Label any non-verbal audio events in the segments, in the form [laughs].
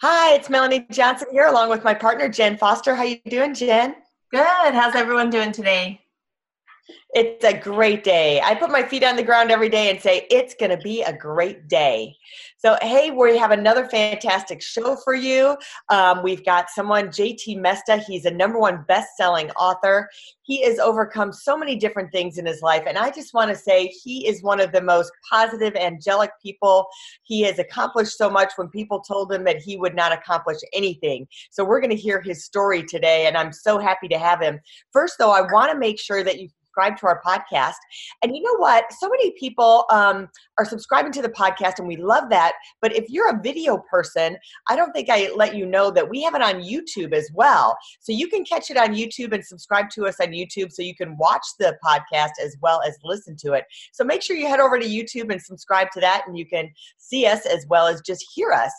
Hi, it's Melanie Johnson here along with my partner Jen Foster. How you doing, Jen? Good. How's everyone doing today? It's a great day. I put my feet on the ground every day and say, it's going to be a great day. So, hey, we have another fantastic show for you. Um, we've got someone, JT Mesta. He's a number one best selling author. He has overcome so many different things in his life. And I just want to say, he is one of the most positive, angelic people. He has accomplished so much when people told him that he would not accomplish anything. So, we're going to hear his story today. And I'm so happy to have him. First, though, I want to make sure that you subscribe to our podcast. And you know what? So many people um, are subscribing to the podcast, and we love that. But if you're a video person, I don't think I let you know that we have it on YouTube as well. So you can catch it on YouTube and subscribe to us on YouTube so you can watch the podcast as well as listen to it. So make sure you head over to YouTube and subscribe to that, and you can see us as well as just hear us.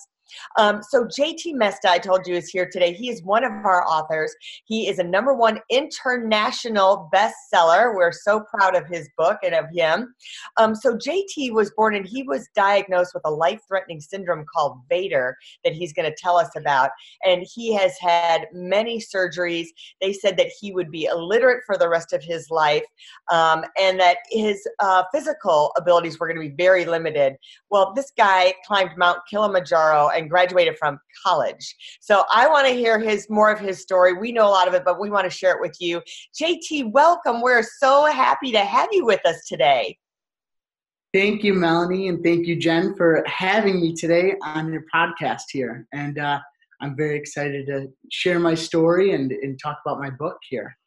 Um, so JT Mesta, I told you, is here today. He is one of our authors. He is a number one international bestseller. We're so proud of his book and of him. Um, so JT was born and he was diagnosed with a life-threatening syndrome called Vater that he's going to tell us about. And he has had many surgeries. They said that he would be illiterate for the rest of his life um, and that his uh, physical abilities were going to be very limited. Well, this guy climbed Mount Kilimanjaro and graduated from college. So I want to hear his more of his story. We know a lot of it, but we want to share it with you. JT, welcome. We're so happy to have you with us today. Thank you, Melanie, and thank you, Jen, for having me today on your podcast here. And uh, I'm very excited to share my story and, and talk about my book here.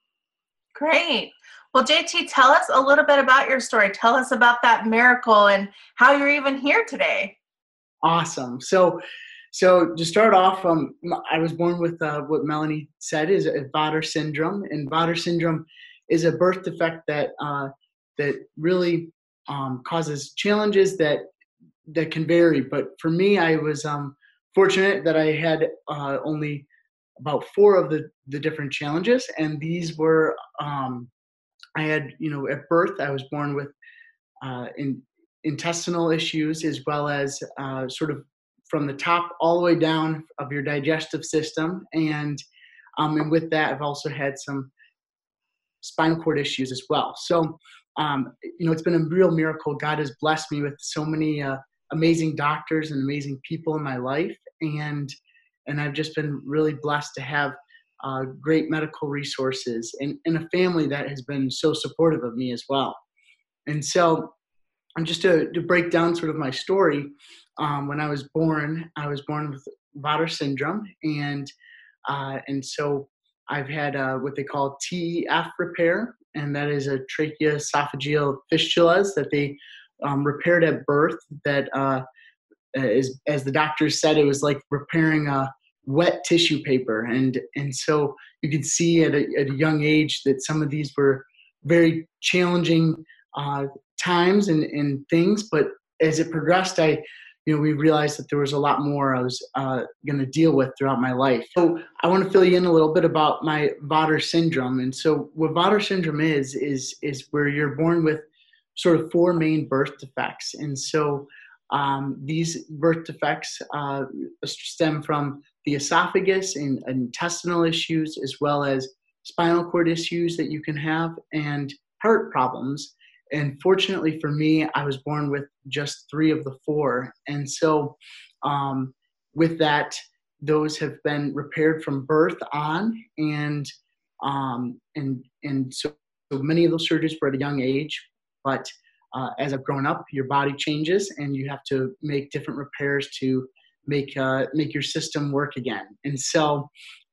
Great. Well, JT, tell us a little bit about your story. Tell us about that miracle and how you're even here today. Awesome. So, so to start off, um, I was born with uh, what Melanie said is a Vater syndrome, and Vater syndrome is a birth defect that uh, that really um, causes challenges that that can vary. But for me, I was um, fortunate that I had uh, only about four of the the different challenges, and these were um, I had you know at birth I was born with uh, in intestinal issues as well as uh, sort of from the top all the way down of your digestive system. And, um, and with that, I've also had some spinal cord issues as well. So, um, you know, it's been a real miracle. God has blessed me with so many uh, amazing doctors and amazing people in my life. And, and I've just been really blessed to have uh, great medical resources and, and a family that has been so supportive of me as well. And so and just to, to break down sort of my story, um, when I was born, I was born with Vater syndrome, and uh, and so I've had uh, what they call TEF repair, and that is a tracheoesophageal fistulas that they um, repaired at birth. That uh, is, as the doctors said, it was like repairing a wet tissue paper, and and so you could see at a, at a young age that some of these were very challenging uh, times and, and things, but as it progressed, I, you know, we realized that there was a lot more I was uh, going to deal with throughout my life. So I want to fill you in a little bit about my Vater syndrome. And so what Vater syndrome is, is, is where you're born with sort of four main birth defects. And so um, these birth defects uh, stem from the esophagus and, and intestinal issues, as well as spinal cord issues that you can have and heart problems and fortunately for me, I was born with just three of the four. And so, um, with that, those have been repaired from birth on, and um, and and so, many of those surgeries were at a young age. But uh, as I've grown up, your body changes, and you have to make different repairs to make uh, make your system work again. And so,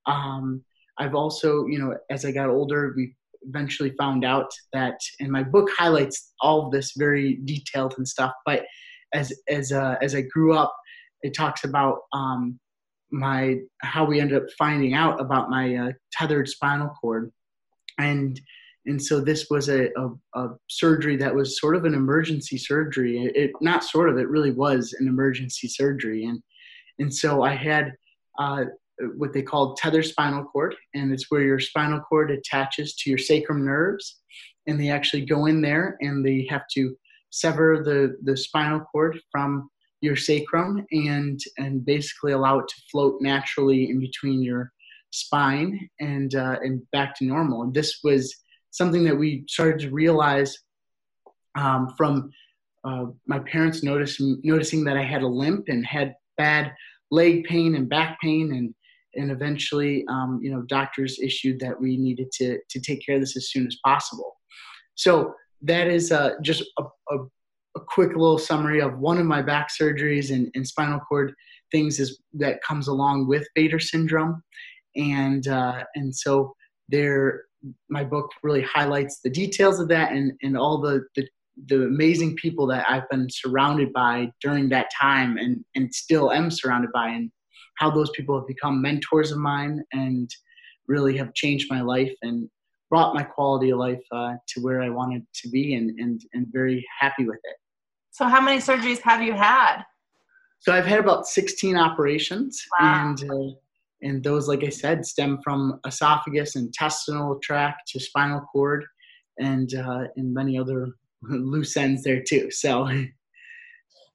um, I've also, you know, as I got older, we eventually found out that, and my book highlights all of this very detailed and stuff. But as as uh, as I grew up, it talks about um, my how we ended up finding out about my uh, tethered spinal cord, and and so this was a, a, a, surgery that was sort of an emergency surgery. It, it, not sort of, it really was an emergency surgery, and and so I had uh, what they call tether spinal cord, and it's where your spinal cord attaches to your sacrum nerves, and they actually go in there and they have to sever the the spinal cord from your sacrum and and basically allow it to float naturally in between your spine and uh, and back to normal. And this was something that we started to realize um, from uh, my parents noticing noticing that I had a limp and had bad leg pain and back pain and and eventually um, you know doctors issued that we needed to to take care of this as soon as possible. So that is uh, just a, a, a, quick little summary of one of my back surgeries and, and spinal cord things is that comes along with Vater syndrome, and uh, and so there, my book really highlights the details of that and and all the, the the amazing people that I've been surrounded by during that time and and still am surrounded by and how those people have become mentors of mine and really have changed my life and brought my quality of life uh, to where I wanted to be and, and, and very happy with it. So, how many surgeries have you had? So, I've had about 16 operations, wow. and uh, and those, like I said, stem from esophagus, intestinal tract to spinal cord, and uh, and many other [laughs] loose ends there too. So. [laughs]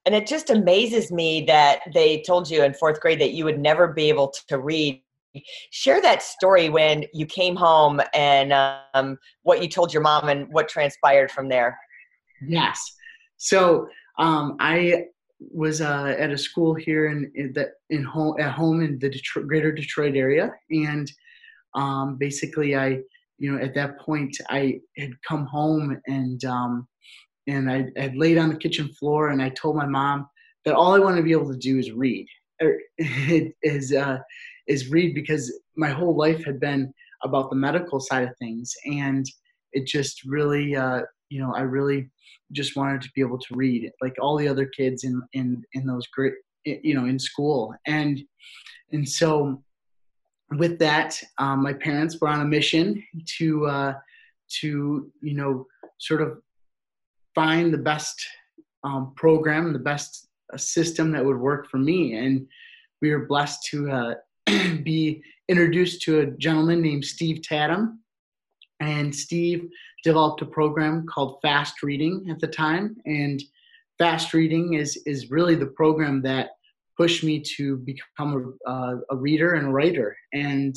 And it just amazes me that they told you in fourth grade that you would never be able to read. Share that story when you came home and um, what you told your mom and what transpired from there. Yes. So um, i was uh, at a school here in, in, in home at home in the Detroit, greater detroit area. And um, basically i you know at that point i had come home and um, and I had laid on the kitchen floor and i told my mom that all i wanted to be able to do is read er, [laughs] is uh, is read because my whole life had been about the medical side of things and it just really uh, you know i really just wanted to be able to read like all the other kids in in in those great you know in school. And and so with that um, my parents were on a mission to uh, to you know sort of find the best um, program the best uh, system that would work for me and we were blessed to uh, [clears throat] be introduced to a gentleman named Steve Tatum. And Steve developed a program called Fast Reading at the time. And Fast Reading is, is really the program that pushed me to become a, uh, a reader and a writer. And,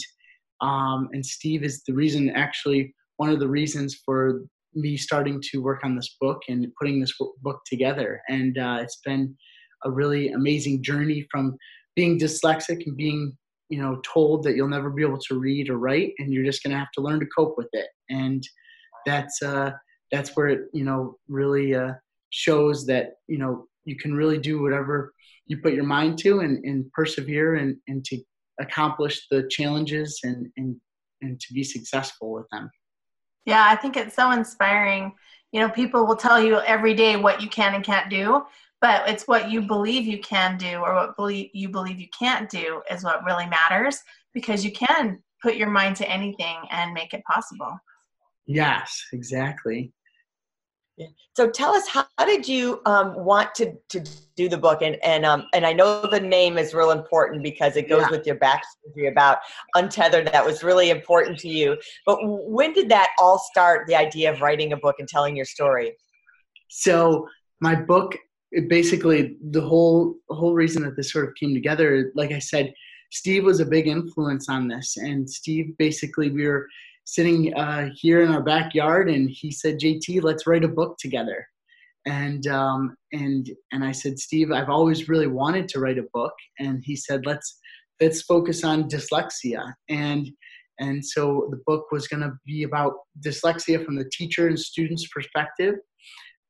um, and Steve is the reason, actually, one of the reasons for me starting to work on this book and putting this book together. And uh, it's been a really amazing journey from being dyslexic and being you know told that you'll never be able to read or write and you're just going to have to learn to cope with it and that's uh that's where it you know really uh shows that you know you can really do whatever you put your mind to and, and persevere and, and to accomplish the challenges and, and and to be successful with them yeah i think it's so inspiring you know people will tell you every day what you can and can't do but it's what you believe you can do or what believe you believe you can't do is what really matters because you can put your mind to anything and make it possible yes exactly. So tell us, how, did you um, want to, to do the book? And and um, and I know the name is real important because it goes yeah. with your backstory about untethered. That was really important to you. But when did that all start? The idea of writing a book and telling your story. So my book it basically the whole whole reason that this sort of came together like i said steve was a big influence on this and steve basically we were sitting uh, here in our backyard and he said jt let's write a book together. And um, and and i said steve i've always really wanted to write a book. And he said let's let's focus on dyslexia. And and so the book was going to be about dyslexia from the teacher and student's perspective.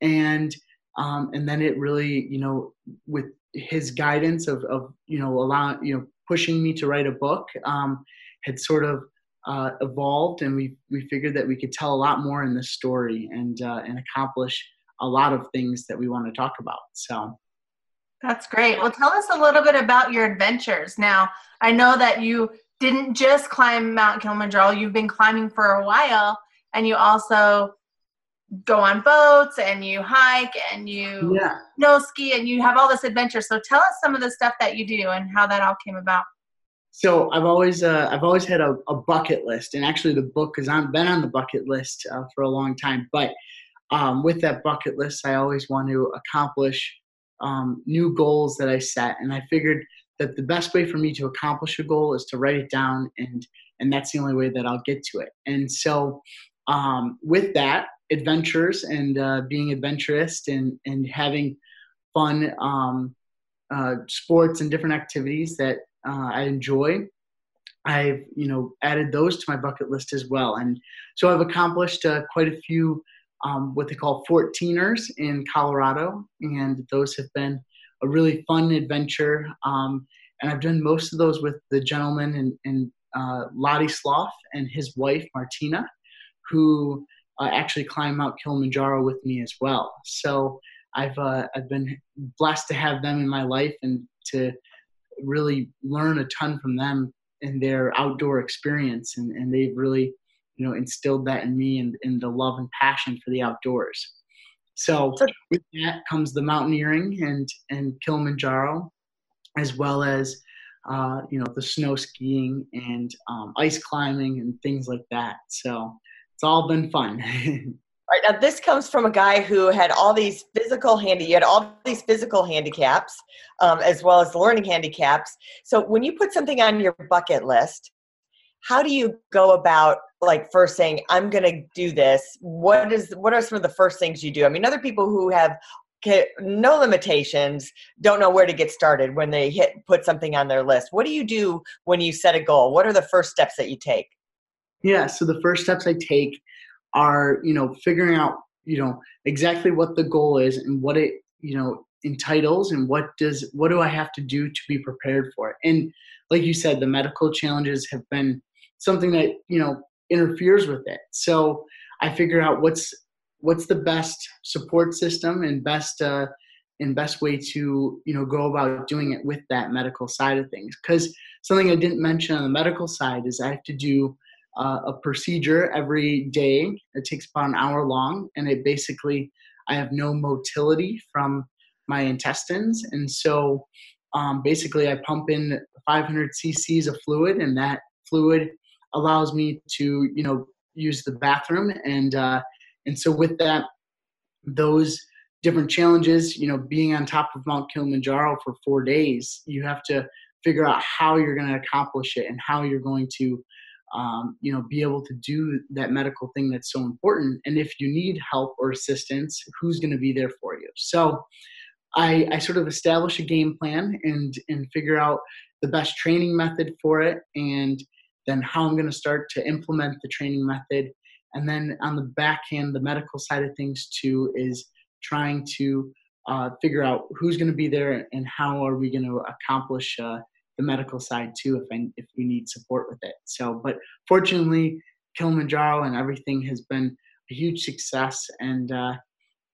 And um, and then it really you know with his guidance of, of you know allowing you know pushing me to write a book um, had sort of uh, evolved and we we figured that we could tell a lot more in this story and uh, and accomplish a lot of things that we want to talk about so That's great. Well, tell us a little bit about your adventures. Now, I know that you didn't just climb Mount Kilimanjaro, you've been climbing for a while, and you also go on boats and you hike and you Yeah. snow ski and you have all this adventure. So tell us some of the stuff that you do and how that all came about. So I've always uh, I've always had a, a bucket list, and actually the book has been on the bucket list uh, for a long time. But um, with that bucket list, I always want to accomplish um, new goals that I set, and I figured that the best way for me to accomplish a goal is to write it down, and and that's the only way that I'll get to it. And so um, with that, adventures and uh, being adventurous and and having fun um, uh, sports and different activities that uh, I enjoy. I've you know added those to my bucket list as well, and so I've accomplished uh, quite a few um, what they call 14ers in Colorado, and those have been a really fun adventure. Um, and I've done most of those with the gentleman and, and uh, Lottie Sloth and his wife Martina, who uh, actually climb Mount Kilimanjaro with me as well. So I've uh, I've been blessed to have them in my life and to really learn a ton from them in their outdoor experience, and, and they've really you know instilled that in me and, and the love and passion for the outdoors. So with that comes the mountaineering and and Kilimanjaro, as well as uh, you know the snow skiing and um, ice climbing and things like that. So it's all been fun. [laughs] Right now, this comes from a guy who had all these physical handy. You had all these physical handicaps, um, as well as learning handicaps. So, when you put something on your bucket list, how do you go about like first saying, "I'm going to do this"? What is what are some of the first things you do? I mean, other people who have no limitations don't know where to get started when they hit put something on their list. What do you do when you set a goal? What are the first steps that you take? Yeah, so the first steps I take are you know figuring out you know exactly what the goal is and what it you know entitles and what does what do i have to do to be prepared for it? And like you said the medical challenges have been something that you know interferes with it. So i figure out what's what's the best support system and best uh and best way to you know go about doing it with that medical side of things. Because something i didn't mention on the medical side is i have to do uh, a procedure every day. It takes about an hour long, and it basically I have no motility from my intestines, and so um, basically I pump in 500 cc's of fluid, and that fluid allows me to you know use the bathroom, and uh, and so with that, those different challenges, you know, being on top of Mount Kilimanjaro for four days, you have to figure out how you're going to accomplish it and how you're going to um, you know, be able to do that medical thing that's so important. And if you need help or assistance, who's going to be there for you? So I, I sort of establish a game plan and and figure out the best training method for it, and then how I'm going to start to implement the training method. And then on the back end, the medical side of things too is trying to uh, figure out who's going to be there and how are we going to accomplish uh, the medical side too if I, if we need support with it. So, but fortunately, Kilimanjaro and everything has been a huge success, and uh,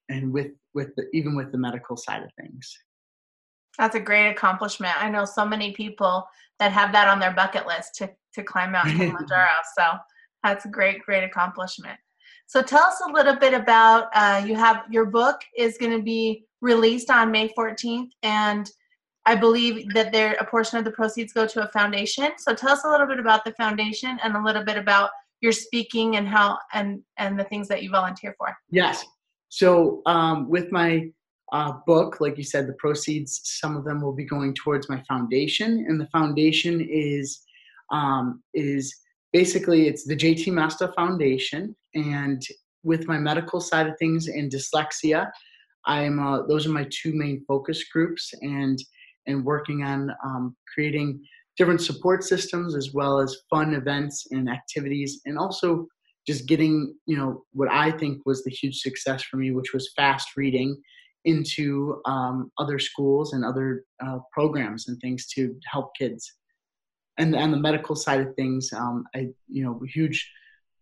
and with with the, even with the medical side of things. That's a great accomplishment. I know so many people that have that on their bucket list to to climb Mount [laughs] Kilimanjaro. so that's a great great accomplishment. So tell us a little bit about uh, you have your book is going to be released on May 14th and I believe that there a portion of the proceeds go to a foundation. So tell us a little bit about the foundation and a little bit about your speaking and how and and the things that you volunteer for. Yes. So um, with my uh, book, like you said, the proceeds some of them will be going towards my foundation, and the foundation is um, is basically it's the JT Mesta Foundation, and with my medical side of things and dyslexia, I'm uh, those are my two main focus groups, and and working on um, creating different support systems as well as fun events and activities and also just getting you know what i think was the huge success for me which was fast reading into um, other schools and other uh, programs and things to help kids. And on the medical side of things um, i you know huge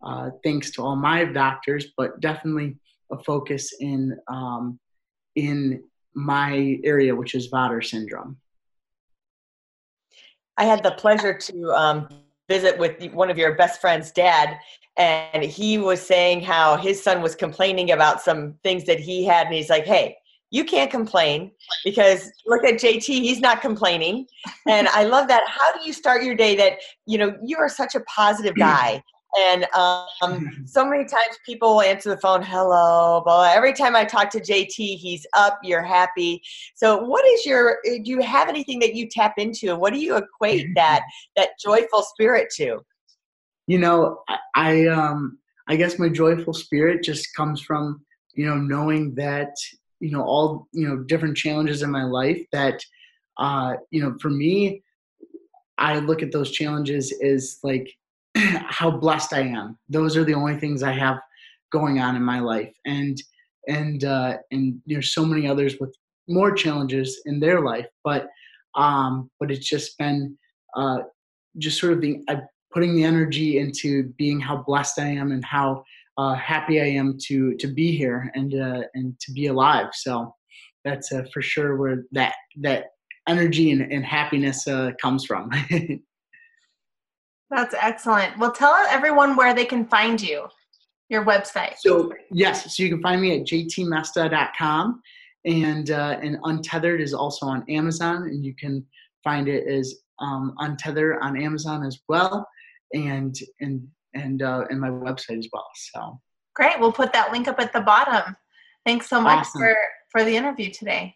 uh, thanks to all my doctors but definitely a focus in um, in my area, which is Vater syndrome. I had the pleasure to um, visit with one of your best friend's dad, and he was saying how his son was complaining about some things that he had, and he's like, "Hey, you can't complain because look at JT, he's not complaining." And I love that. How do you start your day? That you know you are such a positive [clears throat] guy. And um, [laughs] so many times people will answer the phone, hello, but every time I talk to JT, he's up, you're happy. So what is your, do you have anything that you tap into? And what do you equate [laughs] that, that joyful spirit to? You know, I, I, um, I guess my joyful spirit just comes from, you know, knowing that, you know, all, you know, different challenges in my life that, uh, you know, for me, I look at those challenges as like [clears throat] how blessed I am. Those are the only things I have going on in my life, and and uh, and there's so many others with more challenges in their life, but um, but it's just been uh, just sort of being uh, putting the energy into being how blessed I am and how uh, happy I am to to be here and uh, and to be alive. So that's uh, for sure where that that energy and, and happiness uh, comes from. [laughs] That's excellent. Well, tell everyone where they can find you, your website. So, yes, so you can find me at jtmesta.com and uh, and Untethered is also on Amazon, and you can find it as um, Untethered on Amazon as well, and and and uh, and my website as well. So great. We'll put that link up at the bottom. Thanks so much awesome. for for the interview today.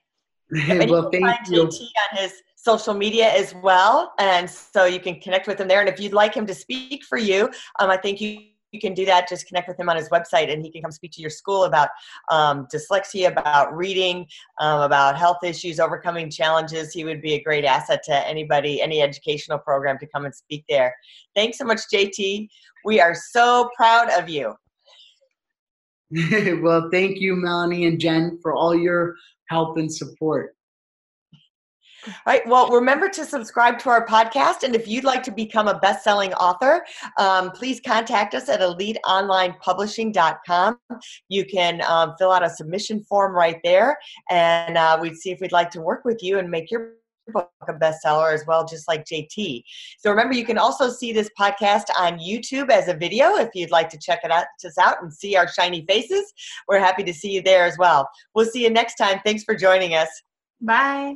[laughs] well, thank you. JT on his social media as well. And so you can connect with him there. And if you'd like him to speak for you, um, I think you you can do that. Just connect with him on his website, and he can come speak to your school about um, dyslexia, about reading, um, about health issues, overcoming challenges. He would be a great asset to anybody, any educational program to come and speak there. Thanks so much, JT. We are so proud of you. [laughs] well, thank you, Melanie and Jen, for all your help and support. All right. Well, remember to subscribe to our podcast. And if you'd like to become a best selling author, um, please contact us at eliteonlinepublishing.com. You can um, fill out a submission form right there, and uh, we'd see if we'd like to work with you and make your book a bestseller as well, just like JT. So remember, you can also see this podcast on YouTube as a video if you'd like to check it out, us out and see our shiny faces. We're happy to see you there as well. We'll see you next time. Thanks for joining us. Bye.